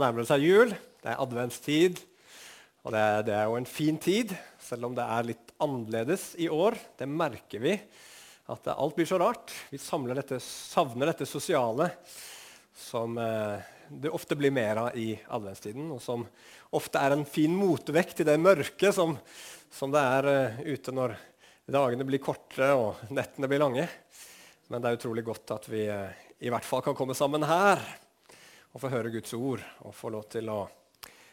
nærmer det seg jul. Det er adventstid. Og det er, det er, jo en fin tid, selv om det er litt annerledes i år. Det merker vi. At alt blir så rart. Vi dette, savner dette sosiale som eh, det ofte blir mer av i adventstiden, og som ofte er en fin motvekt til det mørke som, som det er uh, ute når dagene blir korte og nettene blir lange. Men det er utrolig godt at vi uh, i hvert fall kan komme sammen her og få høre Guds ord og få lov til å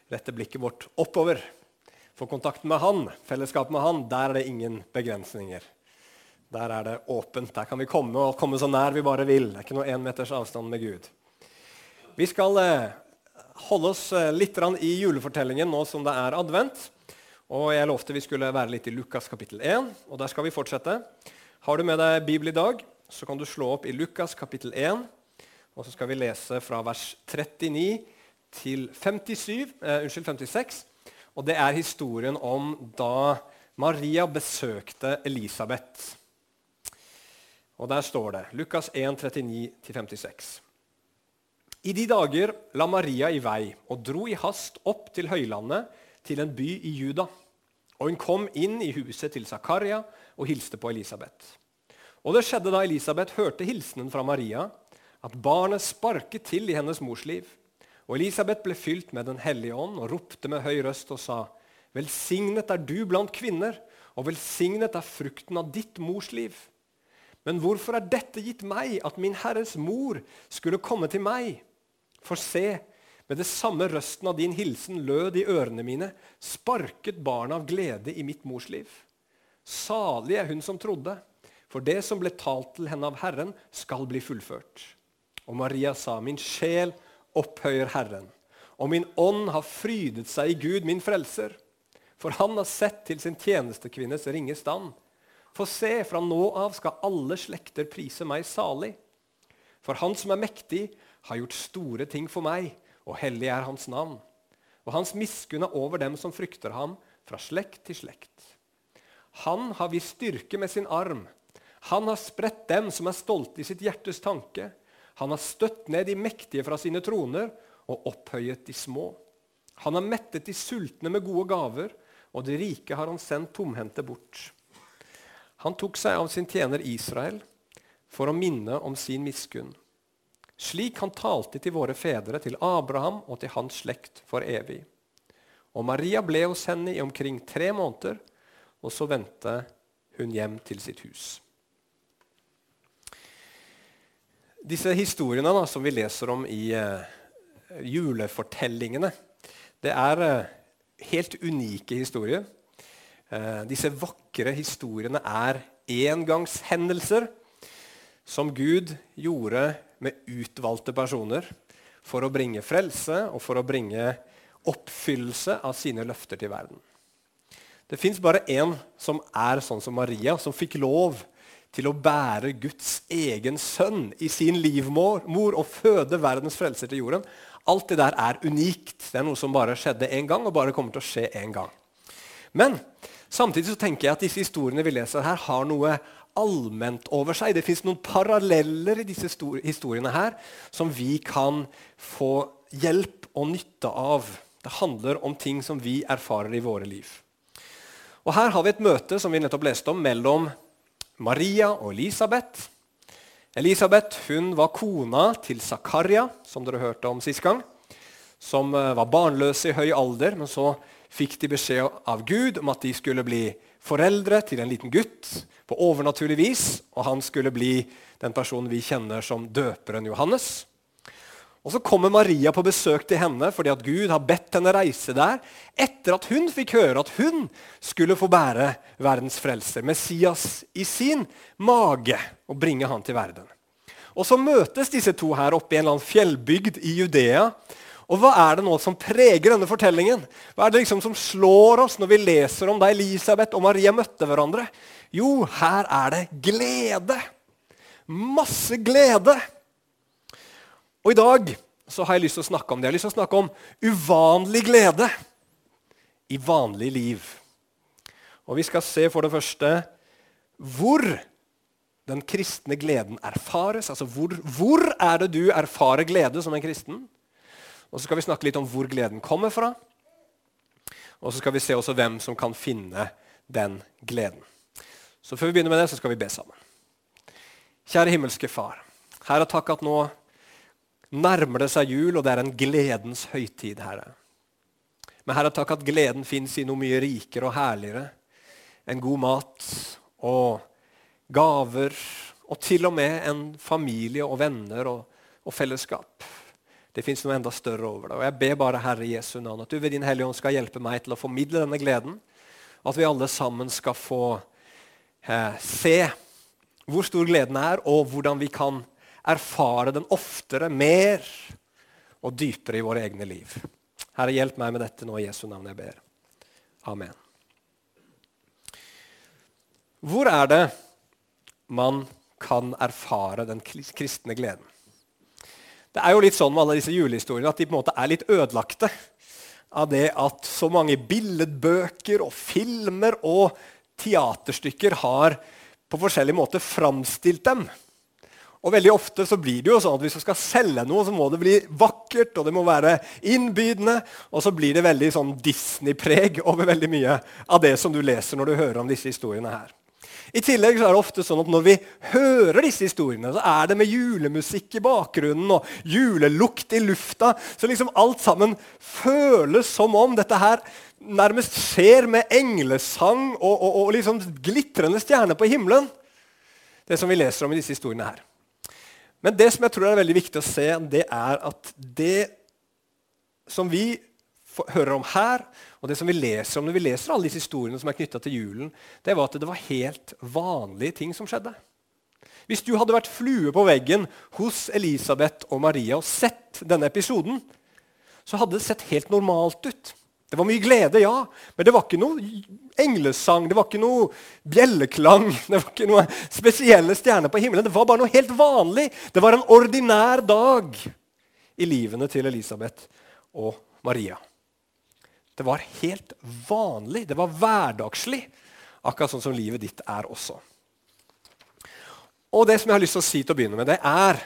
rette blikket vårt oppover. Få kontakt med Han, fellesskap med Han. Der er det ingen begrensninger. Der er det åpent. Der kan vi komme og komme så nær vi bare vil. Det er ikke noe én meters avstand med Gud. Vi skal uh, holde oss eh, litt i julefortellingen nå som det er advent. Og Jeg lovte vi skulle være litt i Lukas kapittel 1, og der skal vi fortsette. Har du med deg Bibel i dag, så kan du slå opp i Lukas kapittel 1. Og så skal vi lese fra vers 39 til 57, eh, unnskyld, 56. Og det er historien om da Maria besøkte Elisabeth. Og der står det Lukas 1, 39-56. I de dager la Maria i vei og dro i hast opp til høylandet, til en by i Juda. Og hun kom inn i huset til Zakaria og hilste på Elisabeth. Og det skjedde da Elisabeth hørte hilsenen fra Maria, at barnet sparket til i hennes mors liv. Og Elisabeth ble fylt med Den hellige ånd og ropte med høy røst og sa:" Velsignet er du blant kvinner, og velsignet er frukten av ditt mors liv. Men hvorfor er dette gitt meg, at min Herres mor skulle komme til meg? For se, med det samme røsten av din hilsen lød i ørene mine, sparket barnet av glede i mitt mors liv. Salig er hun som trodde, for det som ble talt til henne av Herren, skal bli fullført. Og Maria sa, min sjel opphøyer Herren, og min ånd har frydet seg i Gud, min frelser. For han har sett til sin tjenestekvinnes ringe stand. For se, fra nå av skal alle slekter prise meg salig. For han som er mektig, har gjort store ting for meg, og hellig er hans navn. Og hans miskunn er over dem som frykter ham, fra slekt til slekt. Han har vist styrke med sin arm. Han har spredt dem som er stolte i sitt hjertes tanke. Han har støtt ned de mektige fra sine troner og opphøyet de små. Han har mettet de sultne med gode gaver, og de rike har han sendt tomhendte bort. Han tok seg av sin tjener Israel for å minne om sin miskunn slik han talte til våre fedre, til Abraham og til hans slekt for evig. Og Maria ble hos henne i omkring tre måneder, og så vendte hun hjem til sitt hus. Disse historiene da, som vi leser om i uh, julefortellingene, det er uh, helt unike historier. Uh, disse vakre historiene er engangshendelser som Gud gjorde med utvalgte personer for å bringe frelse og for å bringe oppfyllelse av sine løfter til verden. Det fins bare én som er sånn som Maria, som fikk lov til å bære Guds egen sønn i sin livmor og føde verdens frelser til jorden. Alt det der er unikt. Det er noe som bare skjedde én gang, og bare kommer til å skje én gang. Men samtidig så tenker jeg at disse historiene vi leser her, har noe allment over seg. Det fins noen paralleller i disse historiene her som vi kan få hjelp og nytte av. Det handler om ting som vi erfarer i våre liv. Og Her har vi et møte som vi nettopp leste om, mellom Maria og Elisabeth. Elisabeth hun var kona til Zakaria, som dere hørte om sist gang. Som eh, var barnløse i høy alder, men så fikk de beskjed av Gud om at de skulle bli foreldre til en liten gutt på overnaturlig vis, og han skulle bli den personen vi kjenner som døperen Johannes. Og Så kommer Maria på besøk til henne fordi at Gud har bedt henne reise der etter at hun fikk høre at hun skulle få bære verdens frelser, Messias, i sin mage og bringe han til verden. Og Så møtes disse to her oppe i en eller annen fjellbygd i Judea. Og hva er det nå som preger denne fortellingen? Hva er det liksom som slår oss når vi leser om da Elisabeth og Maria møtte hverandre? Jo, her er det glede. Masse glede. Og i dag så har jeg lyst til å snakke om det. Jeg har lyst til å snakke om uvanlig glede i vanlig liv. Og vi skal se for det første hvor den kristne gleden erfares. Altså hvor, hvor er det du erfarer glede som en kristen? Og så skal vi snakke litt om hvor gleden kommer fra. Og så skal vi se også hvem som kan finne den gleden. Så før vi begynner med det, så skal vi be sammen. Kjære himmelske Far. Herre, takk at nå nærmer det seg jul, og det er en gledens høytid, Herre. Men Herre, takk at gleden fins i noe mye rikere og herligere enn god mat og gaver, og til og med en familie og venner og, og fellesskap. Det fins noe enda større over det. Og Jeg ber bare Herre Jesu navn at du ved Din Hellige Ånd skal hjelpe meg til å formidle denne gleden. At vi alle sammen skal få eh, se hvor stor gleden er, og hvordan vi kan erfare den oftere, mer og dypere i våre egne liv. Herre, hjelp meg med dette nå i Jesu navn jeg ber. Amen. Hvor er det man kan erfare den kristne gleden? Det er jo litt sånn med alle disse julehistoriene at de på en måte er litt ødelagte av det at så mange billedbøker og filmer og teaterstykker har på forskjellig måte framstilt dem. Og veldig ofte så blir det jo sånn at Hvis du skal selge noe, så må det bli vakkert og det må være innbydende. Og så blir det veldig sånn Disney-preg over veldig mye av det som du leser når du hører om disse historiene her. I tillegg så er det ofte sånn at når vi hører disse historiene, så er det med julemusikk i bakgrunnen og julelukt i lufta. Så liksom alt sammen føles som om dette her nærmest skjer med englesang og, og, og liksom glitrende stjerner på himmelen. Det som vi leser om i disse historiene her. Men det som jeg tror er veldig viktig å se, det er at det som vi hører om her, og det som vi leser om når vi leser alle disse historiene som er knytta til julen, det var at det var helt vanlige ting som skjedde. Hvis du hadde vært flue på veggen hos Elisabeth og Maria og sett denne episoden, så hadde det sett helt normalt ut. Det var mye glede, ja, men det var ikke noe englesang, det var ikke noe bjelleklang, det var ikke noen spesielle stjerner på himmelen. Det var bare noe helt vanlig. Det var en ordinær dag i livene til Elisabeth og Maria. Det var helt vanlig, det var hverdagslig, akkurat sånn som livet ditt er også. Og det som jeg har lyst til å si til å begynne med, det er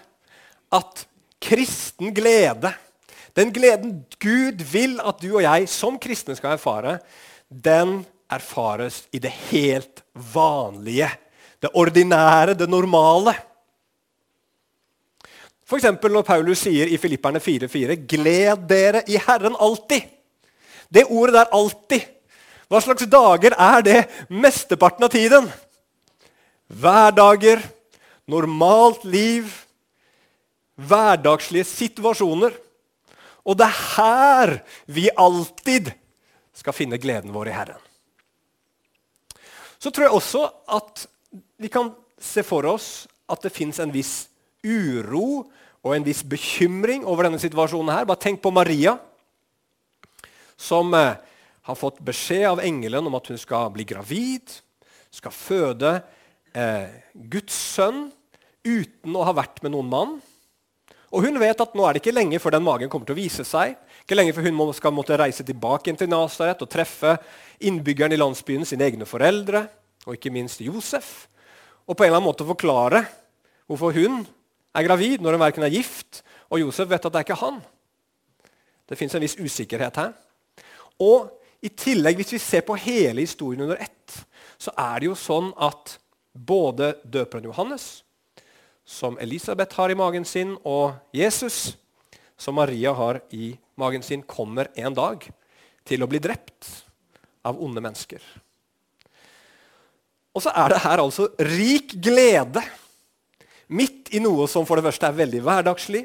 at kristen glede den gleden Gud vil at du og jeg som kristne skal erfare, den erfares i det helt vanlige. Det ordinære, det normale. F.eks. når Paulus sier i Filipperne 4,4.: Gled dere i Herren alltid. Det ordet der 'alltid', hva slags dager er det mesteparten av tiden? Hverdager, normalt liv, hverdagslige situasjoner. Og det er her vi alltid skal finne gleden vår i Herren. Så tror jeg også at vi kan se for oss at det fins en viss uro og en viss bekymring over denne situasjonen. her. Bare tenk på Maria, som eh, har fått beskjed av engelen om at hun skal bli gravid, skal føde eh, Guds sønn uten å ha vært med noen mann. Og hun vet at nå er det ikke lenge før den magen kommer til å vise seg. Ikke lenge før hun skal måtte reise tilbake til Nasaret og treffe innbyggerne i landsbyen, sine egne foreldre, og ikke minst Josef. Og på en eller annen måte forklare hvorfor hun er gravid når hun verken er gift, og Josef vet at det er ikke han. Det fins en viss usikkerhet her. Og i tillegg, hvis vi ser på hele historien under ett, så er det jo sånn at både døperen Johannes som Elisabeth har i magen sin, og Jesus, som Maria har i magen sin, kommer en dag til å bli drept av onde mennesker. Og så er det her altså rik glede midt i noe som for det første er veldig hverdagslig,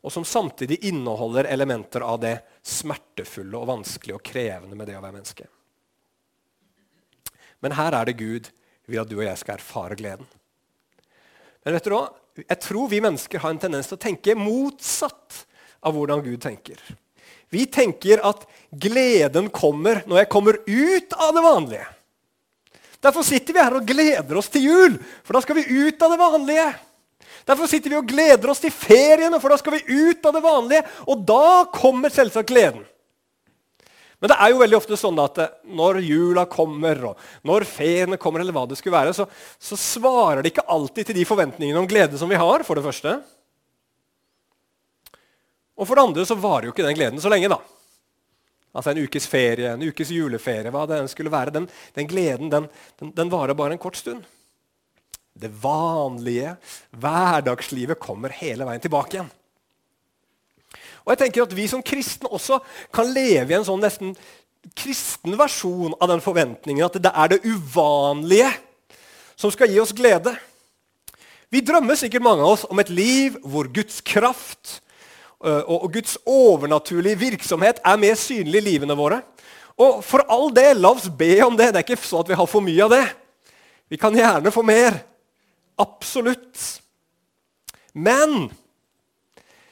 og som samtidig inneholder elementer av det smertefulle og vanskelige og krevende med det å være menneske. Men her er det Gud vil at du og jeg skal erfare gleden. Men vet du hva? Jeg tror vi mennesker har en tendens til å tenke motsatt av hvordan Gud tenker. Vi tenker at gleden kommer når jeg kommer ut av det vanlige. Derfor sitter vi her og gleder oss til jul, for da skal vi ut av det vanlige. Derfor sitter vi og gleder oss til feriene, for da skal vi ut av det vanlige. Og da kommer selvsagt gleden. Men det er jo veldig ofte sånn at eh, når jula kommer, og når feriene kommer, eller hva det skulle være, så, så svarer det ikke alltid til de forventningene om glede som vi har, for det første. Og for det andre så varer jo ikke den gleden så lenge, da. Altså en ukes ferie, en ukes juleferie, hva det enn skulle være. Den, den gleden den, den, den varer bare en kort stund. Det vanlige, hverdagslivet kommer hele veien tilbake igjen. Og jeg tenker at Vi som kristne også kan leve i en sånn nesten kristen versjon av den forventningen at det er det uvanlige som skal gi oss glede. Vi drømmer sikkert mange av oss om et liv hvor Guds kraft og Guds overnaturlige virksomhet er mer synlig i livene våre. Og for all del, la oss be om det. Det er ikke så at vi har for mye av det. Vi kan gjerne få mer. Absolutt. Men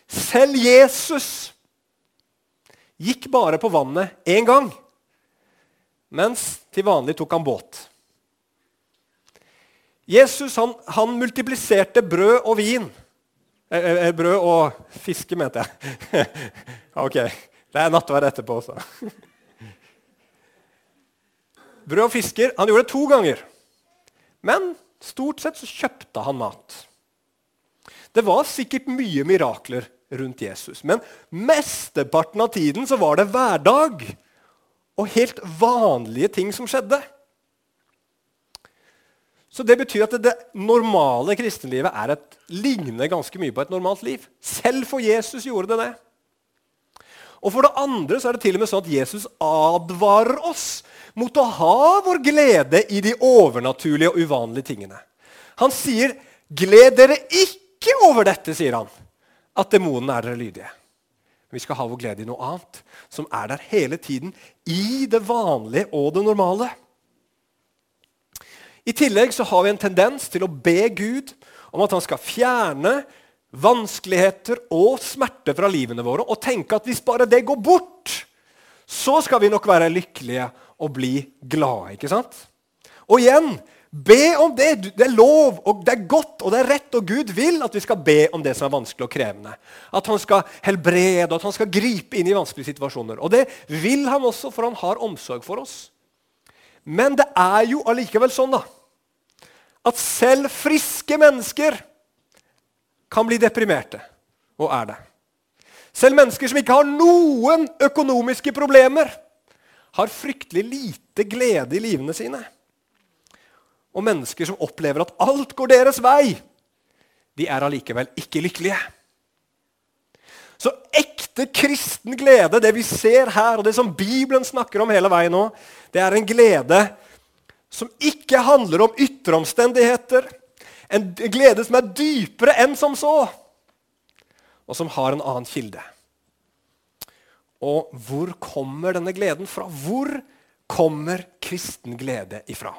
selv Jesus gikk bare på vannet én gang, mens til vanlig tok han båt. Jesus han, han multipliserte brød og vin. Eh, eh, eh brød og fiske, mente jeg. ok. Det er nattverd etterpå også. brød og fisker. Han gjorde det to ganger. Men stort sett så kjøpte han mat. Det var sikkert mye mirakler rundt Jesus. Men mesteparten av tiden så var det hverdag og helt vanlige ting som skjedde. Så Det betyr at det, normale kristenlivet er et, ligner ganske mye på et normalt liv. Selv for Jesus gjorde det det. Og For det andre så er det til og med sånn at Jesus advarer oss mot å ha vår glede i de overnaturlige og uvanlige tingene. Han sier, 'Gled dere ikke over dette', sier han at demonene er dere lydige. Men vi skal ha vår glede i noe annet, som er der hele tiden, i det vanlige og det normale. I tillegg så har vi en tendens til å be Gud om at han skal fjerne vanskeligheter og smerte fra livene våre, og tenke at hvis bare det går bort, så skal vi nok være lykkelige og bli glade. ikke sant? Og igjen Be om det. Det er lov, og det er godt, og det er rett. Og Gud vil at vi skal be om det som er vanskelig og krevende. At han skal helbrede, at han skal gripe inn i vanskelige situasjoner. Og det vil han også, for han har omsorg for oss. Men det er jo allikevel sånn da, at selv friske mennesker kan bli deprimerte, og er det. Selv mennesker som ikke har noen økonomiske problemer, har fryktelig lite glede i livene sine og mennesker som opplever at alt går deres vei, de er allikevel ikke lykkelige. Så ekte kristen glede, det vi ser her, og det som Bibelen snakker om hele veien nå, det er en glede som ikke handler om ytre omstendigheter. En glede som er dypere enn som så, og som har en annen kilde. Og hvor kommer denne gleden fra? Hvor kommer kristen glede ifra?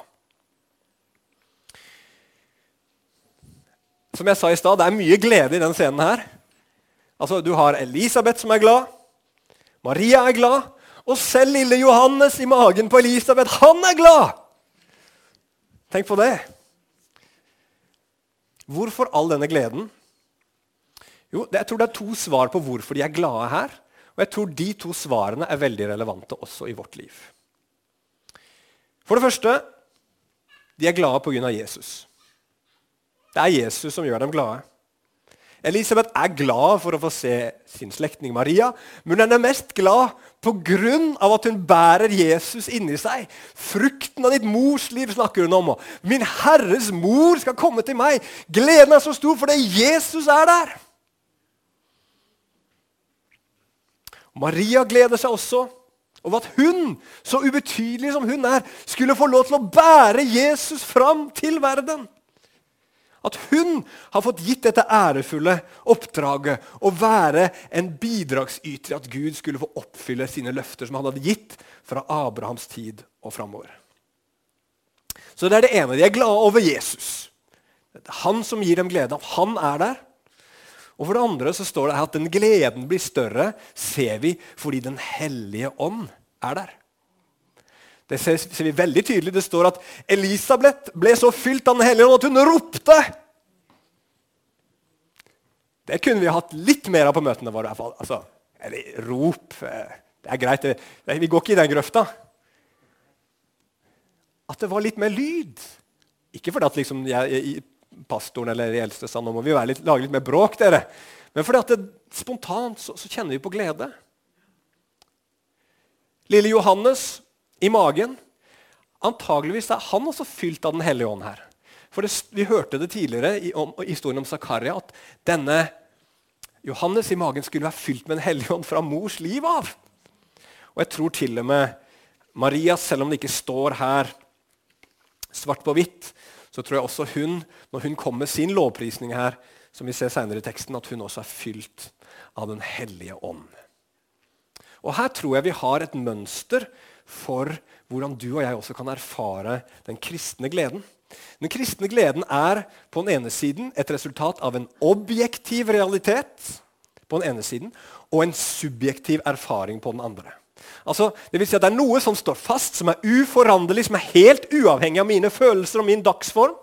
Som jeg sa i stad, det er mye glede i den scenen her. Altså, Du har Elisabeth som er glad. Maria er glad. Og selv lille Johannes i magen på Elisabeth, han er glad! Tenk på det. Hvorfor all denne gleden? Jo, Jeg tror det er to svar på hvorfor de er glade her. Og jeg tror de to svarene er veldig relevante også i vårt liv. For det første de er glade pga. Jesus. Det er Jesus som gjør dem glade. Elisabeth er glad for å få se sin slektning Maria, men hun er mest glad pga. at hun bærer Jesus inni seg. Frukten av ditt mors liv snakker hun om. Min Herres mor skal komme til meg. Gleden er så stor fordi Jesus er der. Maria gleder seg også over at hun, så ubetydelig som hun er, skulle få lov til å bære Jesus fram til verden. At hun har fått gitt dette ærefulle oppdraget å være en bidragsyter i at Gud skulle få oppfylle sine løfter som han hadde gitt fra Abrahams tid og framover. Så det er det ene. De er glade over Jesus. Det er han som gir dem glede. Han er der. Og For det andre så står det her at den gleden blir større, ser vi fordi Den hellige ånd er der. Det ser, ser, vi veldig tydelig. Det står at Elisabeth ble så fylt av Den hellige ånd at hun ropte. Det kunne vi hatt litt mer av på møtene våre. Altså, eller rop. Det er greit, det, vi går ikke i den grøfta. At det var litt mer lyd. Ikke fordi at liksom jeg, pastoren eller de eldste sa nå må vi litt, lage litt mer bråk, dere. Men fordi at det, spontant så, så kjenner vi på glede. Lille Johannes i magen Antageligvis er han også fylt av Den hellige ånd her. For det, Vi hørte det tidligere i, om, historien om Zakaria at denne Johannes i magen skulle være fylt med Den hellige ånd fra mors liv av. Og jeg tror til og med Maria, selv om det ikke står her svart på hvitt, så tror jeg også hun, når hun kommer med sin lovprisning her, som vi ser senere i teksten, at hun også er fylt av Den hellige ånd. Og Her tror jeg vi har et mønster for hvordan du og jeg også kan erfare den kristne gleden. Den kristne gleden er på den ene siden et resultat av en objektiv realitet på den ene siden, og en subjektiv erfaring på den andre. Altså, det vil si at det er noe som står fast, som er uforanderlig, som er helt uavhengig av mine følelser og min dagsform.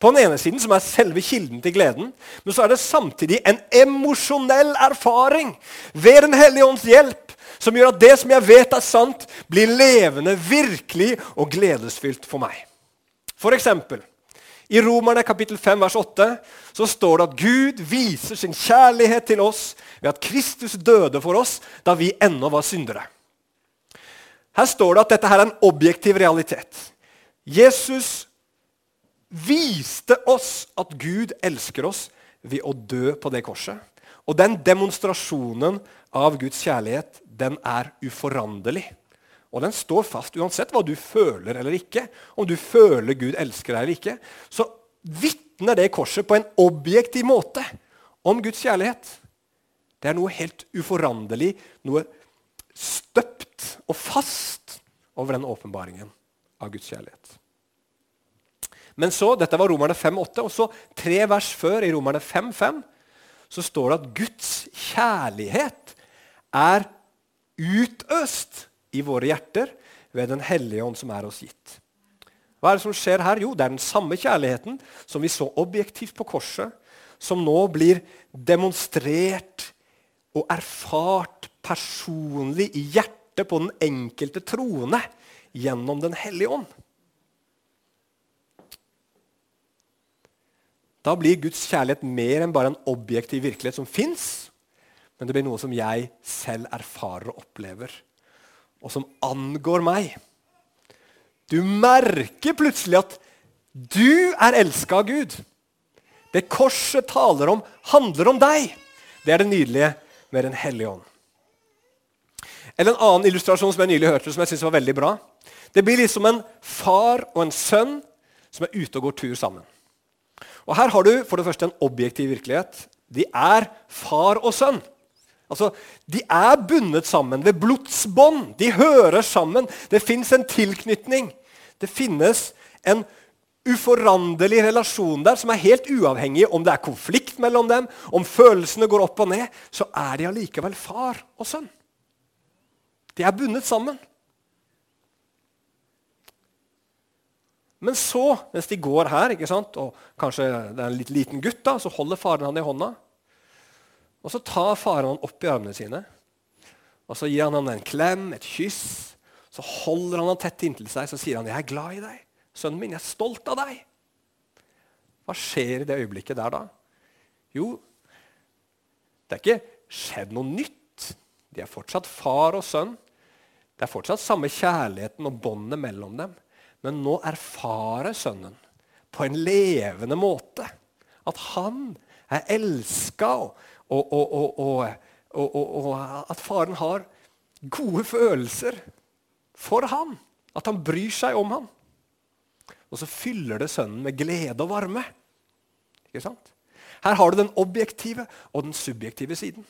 På den ene siden som er selve kilden til gleden, men så er det samtidig en emosjonell erfaring ved Den hellige ånds hjelp som gjør at det som jeg vet er sant, blir levende, virkelig og gledesfylt for meg. For eksempel, I Romerne kapittel 5 vers 8 så står det at Gud viser sin kjærlighet til oss ved at Kristus døde for oss da vi ennå var syndere. Her står det at dette her er en objektiv realitet. Jesus viste oss at Gud elsker oss ved å dø på det korset. Og den demonstrasjonen av Guds kjærlighet den er uforanderlig. Og den står fast uansett hva du føler eller ikke. Om du føler Gud elsker deg eller ikke, så vitner det korset på en objektiv måte om Guds kjærlighet. Det er noe helt uforanderlig, noe støpt og fast over den åpenbaringen av Guds kjærlighet. Men så, Dette var Romerne 5,8. Og så tre vers før, i Romerne 5,5, så står det at Guds kjærlighet er utøst i våre hjerter ved Den hellige ånd som er oss gitt. Hva er det som skjer her? Jo, det er den samme kjærligheten som vi så objektivt på korset, som nå blir demonstrert og erfart personlig i hjertet på den enkelte troende gjennom Den hellige ånd. Da blir Guds kjærlighet mer enn bare en objektiv virkelighet som fins, men det blir noe som jeg selv erfarer og opplever, og som angår meg. Du merker plutselig at du er elska av Gud. Det korset taler om, handler om deg. Det er det nydelige med Den hellige ånd. Eller En annen illustrasjon som jeg nylig hørte, som jeg synes var veldig bra. Det blir liksom en far og en sønn som er ute og går tur sammen. Og Her har du for det første en objektiv virkelighet. De er far og sønn. Altså, De er bundet sammen ved blodsbånd. De hører sammen. Det fins en tilknytning. Det finnes en uforanderlig relasjon der som er helt uavhengig om det er konflikt mellom dem, om følelsene går opp og ned. Så er de allikevel far og sønn. De er bundet sammen. Men så, mens de går her, ikke sant, og kanskje det er en litt liten gutt, da, så holder faren han i hånda. Og så tar faren han opp i armene sine. Og så gir han ham en klem, et kyss. Så holder han ham tett inntil seg så sier han, 'Jeg er glad i deg. Sønnen min, jeg er stolt av deg.' Hva skjer i det øyeblikket der da? Jo, det er ikke skjedd noe nytt. De er fortsatt far og sønn. Det er fortsatt samme kjærligheten og båndet mellom dem. Men nå erfarer sønnen på en levende måte at han er elska, og, og, og, og, at faren har gode følelser for ham. At han bryr seg om ham. Og så fyller det sønnen med glede og varme. Ikke sant? Her har du den objektive og den subjektive siden.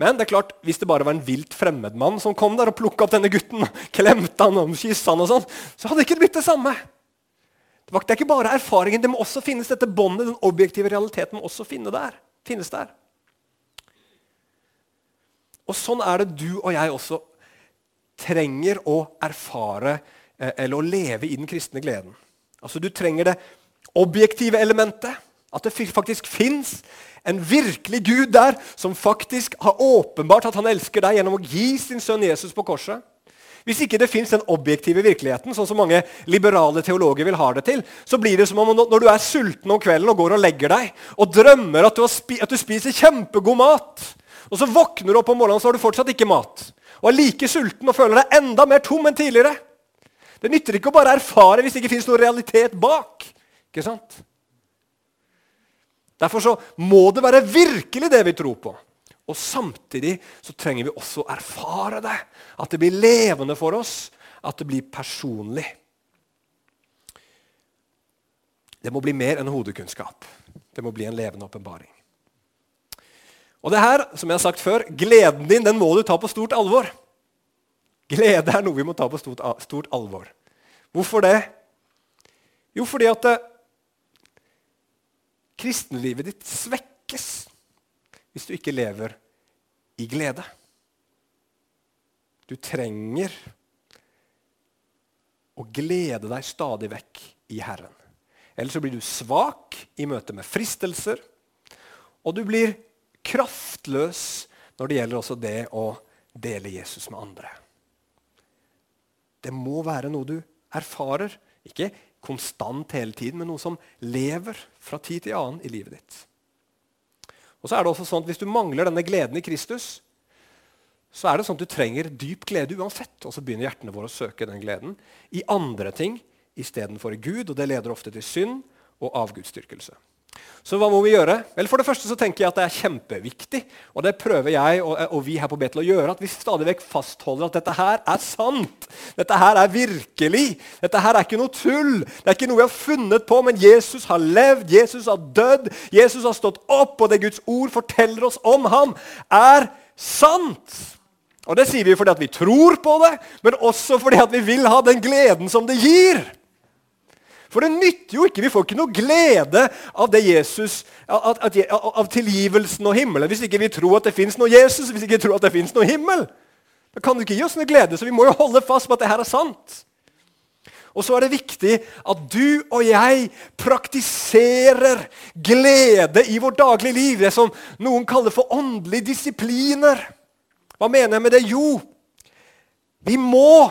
Men det er klart, hvis det bare var en vilt fremmedmann som kom der og plukka opp denne gutten, klemte han og kyssa han og sånn, så hadde det ikke blitt det samme. Det er ikke bare erfaringen, det må også finnes dette båndet, den objektive realiteten må også finne der finnes der. Og sånn er det du og jeg også trenger å erfare eh, eller å leve i den kristne gleden. Altså Du trenger det objektive elementet, At det faktisk fins en virkelig Gud der som faktisk har åpenbart at han elsker deg gjennom å gi sin sønn Jesus på korset. Hvis ikke det fins den objektive virkeligheten, sånn som mange liberale teologer vil ha det til, så blir det som om når du er sulten om kvelden og går og legger deg og drømmer at du, at du spiser kjempegod mat, og så våkner du opp om morgenen så har du fortsatt ikke mat, og er like sulten og føler deg enda mer tom enn tidligere. Det nytter ikke å bare erfare hvis det ikke fins noen realitet bak. Ikke sant? Derfor så må det være virkelig det vi tror på. Og samtidig så trenger vi også å erfare det. At det blir levende for oss. At det blir personlig. Det må bli mer enn hodekunnskap. Det må bli en levende åpenbaring. Og det her, som jeg har sagt før, gleden din den må du ta på stort alvor. Glede er noe vi må ta på stort, alvor. Hvorfor det? Jo, fordi at det, kristenlivet ditt svekkes hvis du ikke lever i glede. Du trenger å glede deg stadig vekk i Herren. Ellers så blir du svak i møte med fristelser, og du blir kraftløs når det gjelder også det å dele Jesus med andre. Det må være noe du erfarer. Ikke konstant hele tiden, men noe som lever fra tid til annen i livet ditt. Og så er det også sånn at Hvis du mangler denne gleden i Kristus, så er det sånn at du trenger dyp glede uansett. Og så begynner hjertene våre å søke den gleden i andre ting istedenfor i Gud. Og det leder ofte til synd og avgudsdyrkelse. Så hva må vi gjøre? Vel, For det første så tenker jeg at det er kjempeviktig, og det prøver jeg og, og vi her på Betel å gjøre, at vi stadig vekk fastholder at dette her er sant. Dette her er virkelig. Dette her er ikke noe tull. Det er ikke noe vi har funnet på, men Jesus har levd, Jesus har dødd, Jesus har stått opp, og det Guds ord forteller oss om ham, er sant. Og Det sier vi fordi at vi tror på det, men også fordi at vi vil ha den gleden som det gir. For det nytter jo ikke. Vi får ikke noe glede av Jesus, av, av, av tilgivelsen og himmelen hvis ikke vi tror at det fins noe Jesus, hvis ikke vi tror at det fins noe himmel. Da kan det ikke gi oss noe glede, så vi må jo holde fast på at det her er sant. Og så er det viktig at du og jeg praktiserer glede i vårt daglige liv. Det som noen kaller for åndelige disipliner. Hva mener jeg med det? Jo, vi må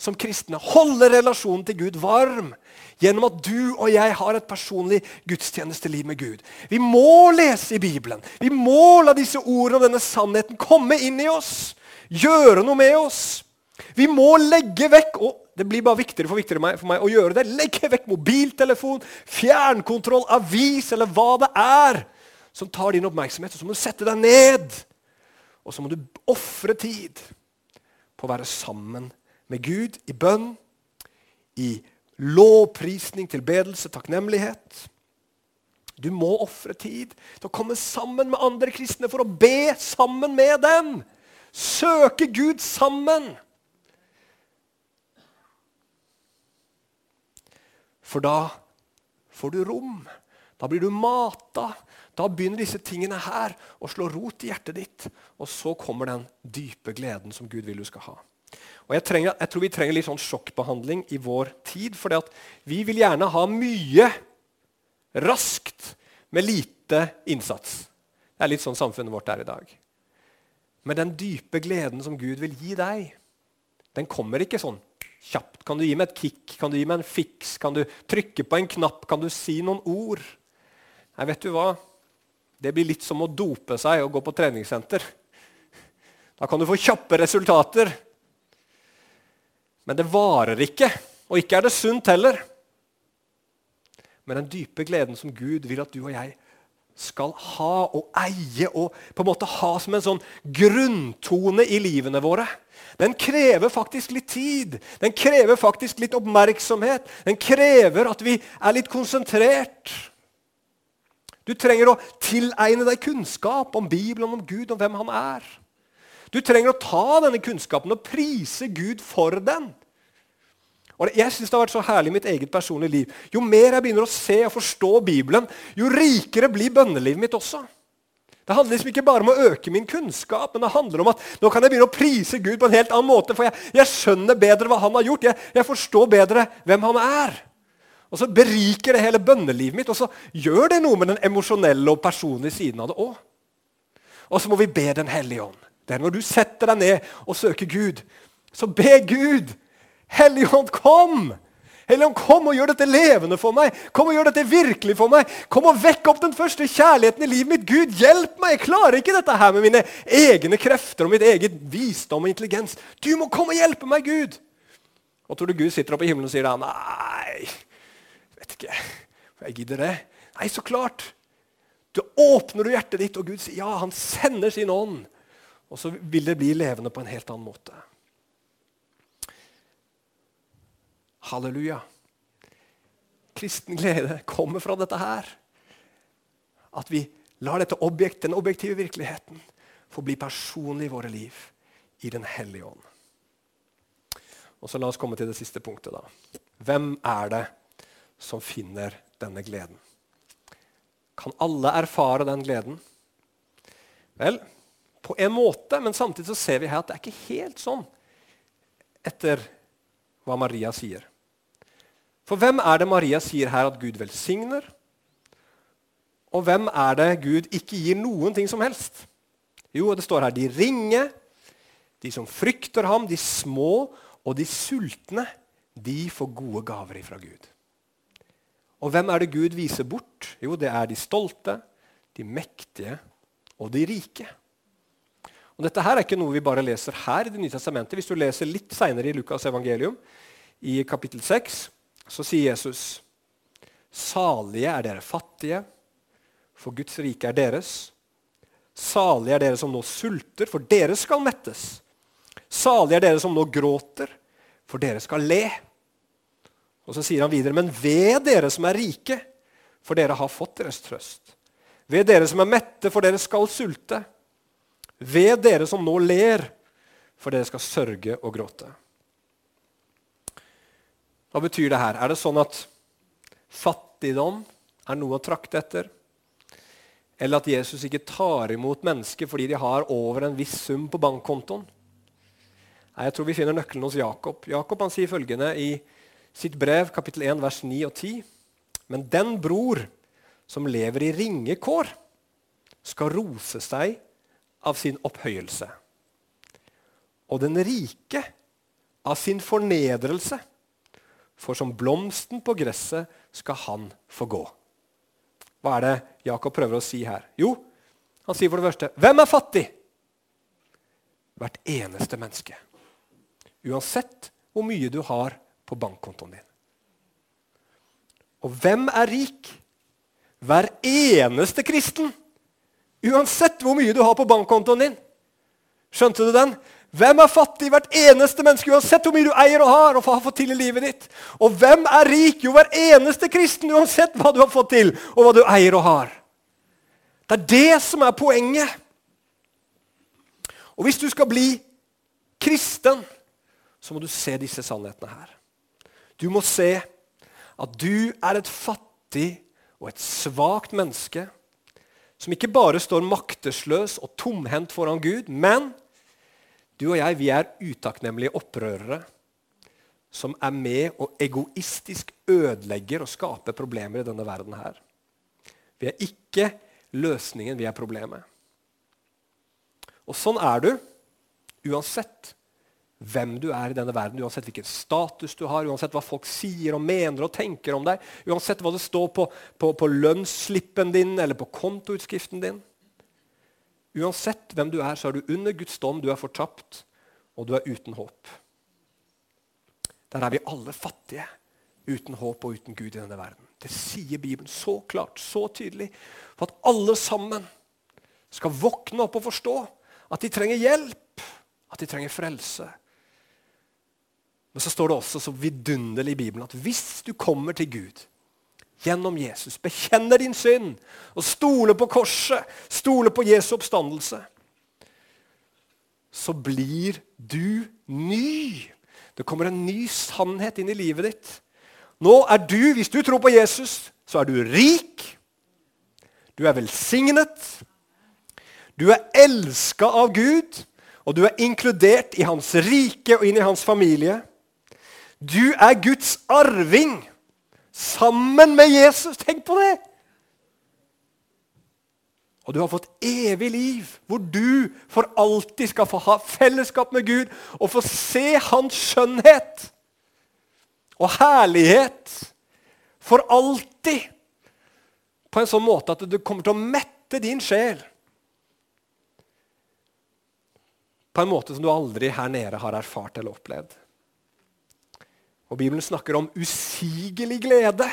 som kristne holde relasjonen til Gud varm gjennom at du og jeg har et personlig gudstjenesteliv med Gud. Vi må lese i Bibelen. Vi må la disse ordene og denne sannheten komme inn i oss. Gjøre noe med oss. Vi må legge vekk og det blir bare viktigere for, viktigere for meg å gjøre det. Legge vekk mobiltelefon, fjernkontroll, avis eller hva det er som tar din oppmerksomhet. Og så må du sette deg ned. Og så må du ofre tid på å være sammen med Gud i bønn, i lovprisning, tilbedelse, takknemlighet. Du må ofre tid til å komme sammen med andre kristne for å be sammen med dem. Søke Gud sammen. For da får du rom. Da blir du mata. Da begynner disse tingene her å slå rot i hjertet ditt. Og så kommer den dype gleden som Gud vil du skal ha. Og jeg, trenger, jeg, tror vi trenger litt sånn sjokkbehandling i vår tid. For vi vil gjerne ha mye raskt med lite innsats. Det er litt sånn samfunnet vårt er i dag. Men den dype gleden som Gud vil gi deg, den kommer ikke sånn kjapt. Kan du gi meg et kick? Kan du gi meg en fiks? Kan du trykke på en knapp? Kan du si noen ord? Nei, vet du hva? Det blir litt som å dope seg og gå på treningssenter. Da kan du få kjappe resultater. Men det varer ikke, og ikke er det sunt heller. Men den dype gleden som Gud vil at du og jeg skal ha og eie og på en måte ha som en sånn grunntone i livene våre, den krever faktisk litt tid. Den krever faktisk litt oppmerksomhet. Den krever at vi er litt konsentrert. Du trenger å tilegne deg kunnskap om Bibelen, om Gud, om hvem han er. Du trenger å ta denne kunnskapen og prise Gud for den. Og jeg synes Det har vært så herlig i mitt eget personlige liv. Jo mer jeg begynner å se og forstå Bibelen, jo rikere blir bønnelivet mitt også. Det handler liksom ikke bare om å øke min kunnskap, men det handler om at nå kan jeg begynne å prise Gud på en helt annen måte. For jeg, jeg skjønner bedre hva han har gjort. Jeg, jeg, forstår bedre hvem han er. Og så beriker det hele bønnelivet mitt, og så gjør det noe med den emosjonelle og personlige siden av det òg. Og så må vi be Den hellige ånd. Det er når du setter deg ned og søker Gud, så be Gud. Helligånd, kom! Helligånd, kom og gjør dette levende for meg. Kom og gjør dette virkelig for meg. Kom og vekk opp den første kjærligheten i livet mitt. Gud, hjelp meg! Jeg klarer ikke dette her med mine egne krefter og mitt eget visdom og intelligens. Du må komme og hjelpe meg, Gud! Og tror du Gud sitter oppe i himmelen og sier da, nei, vet ikke, jeg gidder det? Nei, så klart. Du åpner du hjertet ditt, og Gud sier ja, han sender sin ånd. Og så vil det bli levende på en helt annen måte. Halleluja. Kristen glede kommer fra dette her. At vi lar dette objekt, den objektive virkeligheten få bli personlig i våre liv i Den hellige ånd. Og så La oss komme til det siste punktet. da. Hvem er det som finner denne gleden? Kan alle erfare den gleden? Vel, på en måte, men samtidig så ser vi her at det er ikke helt sånn etter hva Maria sier. For hvem er det Maria sier her at Gud velsigner? Og hvem er det Gud ikke gir noen ting som helst? Jo, det står her de ringe, de som frykter ham, de små og de sultne, de får gode gaver ifra Gud. Og hvem er det Gud viser bort? Jo, det er de stolte, de mektige og de rike. Og Dette her er ikke noe vi bare leser her i Det nye testamentet. Hvis du leser litt seinere i Lukas' evangelium, i kapittel 6, så sier Jesus Salige er dere fattige, for Guds rike er deres. Salige er dere som nå sulter, for dere skal mettes. Salige er dere som nå gråter, for dere skal le. Og så sier han videre, men ved dere som er rike, for dere har fått deres trøst. Ved dere som er mette, for dere skal sulte. Ved dere som nå ler, for dere skal sørge og gråte. Hva betyr det her? Er det sånn at fattigdom er noe å trakte etter? Eller at Jesus ikke tar imot mennesker fordi de har over en viss sum på bankkontoen? Nei, Jeg tror vi finner nøkkelen hos Jakob. Jakob han sier følgende i sitt brev, kapittel 1, vers 9 og 10. Men den bror som lever i ringe kår, skal rose seg av sin opphøyelse. Og den rike av sin fornedrelse for som blomsten på gresset skal han få gå. Hva er det Jakob prøver å si her? Jo, han sier for det første Hvem er fattig? Hvert eneste menneske. Uansett hvor mye du har på bankkontoen din. Og hvem er rik? Hver eneste kristen. Uansett hvor mye du har på bankkontoen din. Skjønte du den? Hvem er fattig? Hvert eneste menneske, uansett hvor mye du eier og har. og har fått til i livet ditt. Og hvem er rik? Jo, hver eneste kristen, uansett hva du har fått til, og hva du eier og har. Det er det som er poenget. Og hvis du skal bli kristen, så må du se disse sannhetene her. Du må se at du er et fattig og et svakt menneske som ikke bare står maktesløs og tomhendt foran Gud, men du og jeg vi er utakknemlige opprørere som er med og egoistisk ødelegger og skaper problemer i denne verden her. Vi er ikke løsningen, vi er problemet. Og sånn er du uansett hvem du er i denne verden, uansett hvilken status du har, uansett hva folk sier og mener og tenker om deg, uansett hva det står på, på, på lønnsslippen din eller på kontoutskriften din. Uansett hvem du er, så er du under Guds dom, du er fortapt, og du er uten håp. Der er vi alle fattige, uten håp og uten Gud i denne verden. Det sier Bibelen så klart, så tydelig, for at alle sammen skal våkne opp og forstå at de trenger hjelp, at de trenger frelse. Men så står det også så vidunderlig i Bibelen at hvis du kommer til Gud gjennom Jesus. Bekjenner din synd og stoler på korset, stoler på Jesu oppstandelse. Så blir du ny. Det kommer en ny sannhet inn i livet ditt. Nå er du, hvis du tror på Jesus, så er du rik. Du er velsignet. Du er elska av Gud, og du er inkludert i hans rike og inn i hans familie. Du er Guds arving sammen med Jesus. Tenk på det! Og du har fått evig liv, hvor du for alltid skal få ha fellesskap med Gud og få se Hans skjønnhet og herlighet for alltid. På en sånn måte at du kommer til å mette din sjel. På en måte som du aldri her nede har erfart eller opplevd. Og Bibelen snakker om usigelig glede,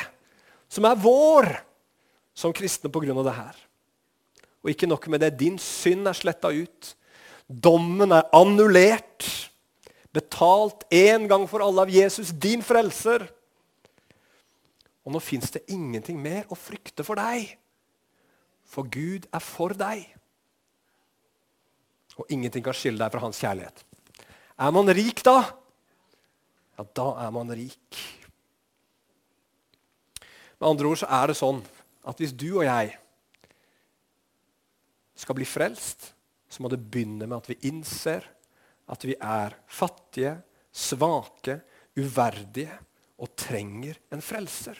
som er vår som kristne pga. det her. Og ikke nok med det, din synd er sletta ut. Dommen er annullert. Betalt én gang for alle av Jesus, din frelser. Og nå fins det ingenting mer å frykte for deg. For Gud er for deg. Og ingenting kan skille deg fra hans kjærlighet. Er man rik da? Ja, da er man rik. Med andre ord så er det sånn at hvis du og jeg skal bli frelst, så må det begynne med at vi innser at vi er fattige, svake, uverdige og trenger en frelser.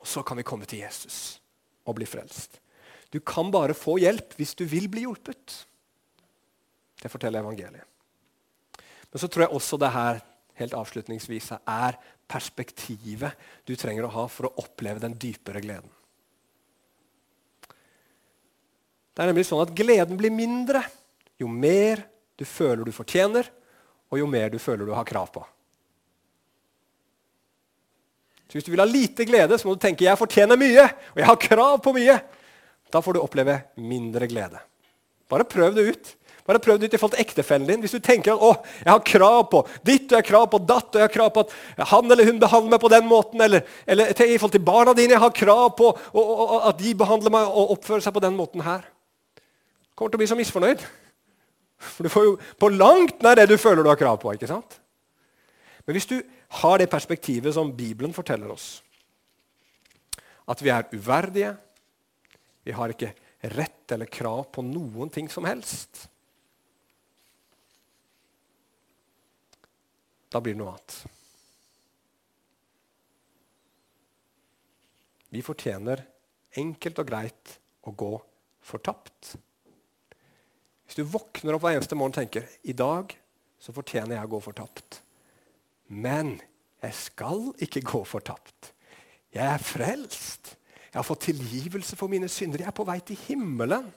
Og så kan vi komme til Jesus og bli frelst. Du kan bare få hjelp hvis du vil bli hjulpet. Det forteller evangeliet. Men så tror jeg også det her helt avslutningsvis er perspektivet du trenger å ha for å oppleve den dypere gleden. Det er nemlig sånn at gleden blir mindre jo mer du føler du fortjener, og jo mer du føler du har krav på. Så Hvis du vil ha lite glede, så må du tenke jeg fortjener mye, og jeg har krav på mye. Da får du oppleve mindre glede. Bare prøv det ut. Bare prøv det ut i forhold til ektefellen din. Hvis du tenker at å, jeg har krav på ditt og jeg har krav på datt, og jeg har krav på at han eller hun behandler meg på den måten, eller, eller i forhold til barna dine, jeg har krav på og, og, og, at de behandler meg og oppfører seg på den måten her kommer til å bli så misfornøyd. For du får jo på langt nær det du føler du har krav på. ikke sant? Men hvis du har det perspektivet som Bibelen forteller oss, at vi er uverdige, vi har ikke rett eller krav på noen ting som helst Da blir det noe annet. Vi fortjener enkelt og greit å gå fortapt. Hvis du våkner opp hver eneste morgen og tenker i dag så fortjener jeg å gå fortapt. Men jeg skal ikke gå fortapt. Jeg er frelst. Jeg har fått tilgivelse for mine synder. Jeg er på vei til himmelen.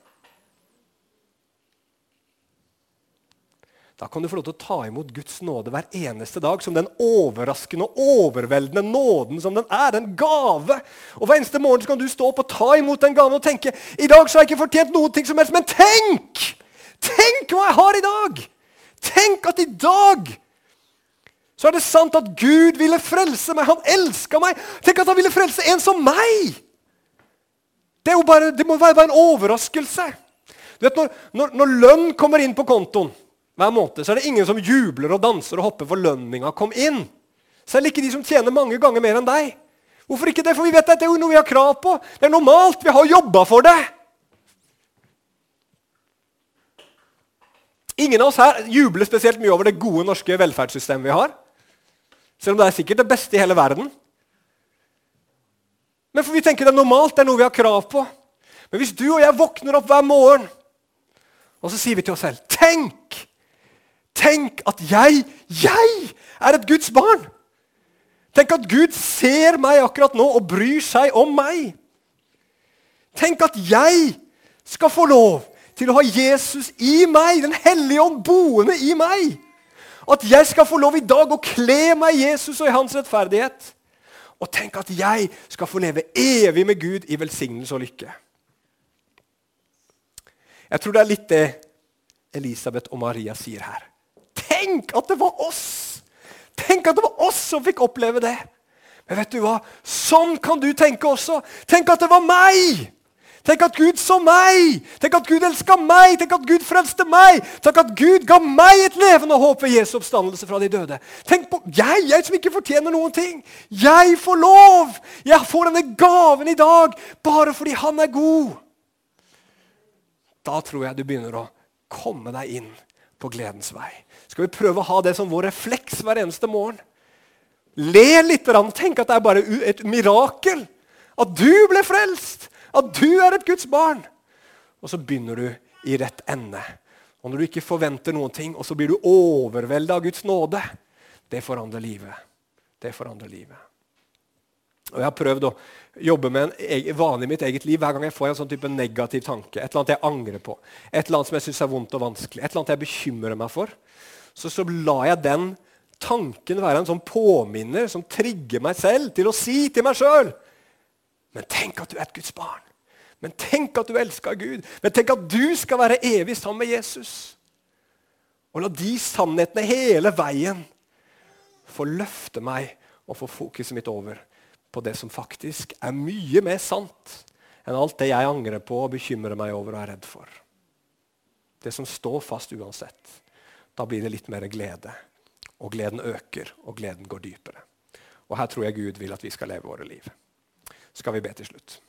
Da kan du få lov til å ta imot Guds nåde hver eneste dag som den overraskende og overveldende nåden som den er. En gave. Og Hver eneste morgen kan du stå opp og ta imot den gaven og tenke i dag så har jeg ikke fortjent noe som helst, men tenk! Tenk hva jeg har i dag! Tenk at i dag så er det sant at Gud ville frelse meg. Han elska meg. Tenk at han ville frelse en som meg! Det, bare, det må være en overraskelse. Du vet, når, når, når, lønn kommer inn på kontoen hver måned, så er det ingen som jubler og danser og hopper for lønninga kom inn. Selv ikke de som tjener mange ganger mer enn deg. Hvorfor ikke det? For vi vet at det er noe vi har krav på. Det er normalt. Vi har jobba for det. Ingen av oss her jubler spesielt mye over det gode norske velferdssystemet vi har. Selv om det er sikkert det beste i hele verden. Men for vi tenker det er normalt, det er noe vi har krav på. Men hvis du og jeg våkner opp hver morgen, og så sier vi til oss selv Tenk! Tenk at jeg, jeg er et Guds barn! Tenk at Gud ser meg akkurat nå og bryr seg om meg. Tenk at jeg skal få lov til å ha Jesus i meg, Den hellige ånd boende i meg. At jeg skal få lov i dag å kle meg Jesus og i hans rettferdighet. Og tenk at jeg skal få leve evig med Gud i velsignelse og lykke. Jeg tror det er litt det Elisabeth og Maria sier her. Tenk at det var oss! Tenk at det var oss som fikk oppleve det! Men vet du hva? Sånn kan du tenke også. Tenk at det var meg! Tenk at Gud så meg! Tenk at Gud elska meg! Tenk at Gud frelste meg! Tenk at Gud ga meg et levende håp ved Jesu oppstandelse fra de døde. Tenk på jeg, jeg som ikke fortjener noen ting. Jeg får lov! Jeg får denne gaven i dag bare fordi han er god. Da tror jeg du begynner å komme deg inn på gledens vei. Skal vi prøve å ha det som vår refleks hver eneste morgen? Le litt tenk at det er bare et mirakel. At du ble frelst. At du er et Guds barn. Og så begynner du i rett ende. Og når du ikke forventer noen ting, og så blir du overvelda av Guds nåde, det forandrer livet. Det forandrer livet. Og Jeg har prøvd å jobbe med en vane i mitt eget liv hver gang jeg får en sånn type negativ tanke. Et eller annet jeg angrer på, et eller annet som jeg syns er vondt og vanskelig, et eller annet jeg bekymrer meg for. Så, så lar jeg den tanken være en sånn påminner som trigger meg selv til å si til meg sjøl Men tenk at du er et Guds barn. Men tenk at du elsker Gud. Men tenk at du skal være evig sammen med Jesus. Og la de sannhetene hele veien få løfte meg og få fokuset mitt over på det som faktisk er mye mer sant enn alt det jeg angrer på og bekymrer meg over og er redd for. Det som står fast uansett. Da blir det litt mer glede. Og gleden øker, og gleden går dypere. Og her tror jeg Gud vil at vi skal leve våre liv. Skal vi be til slutt.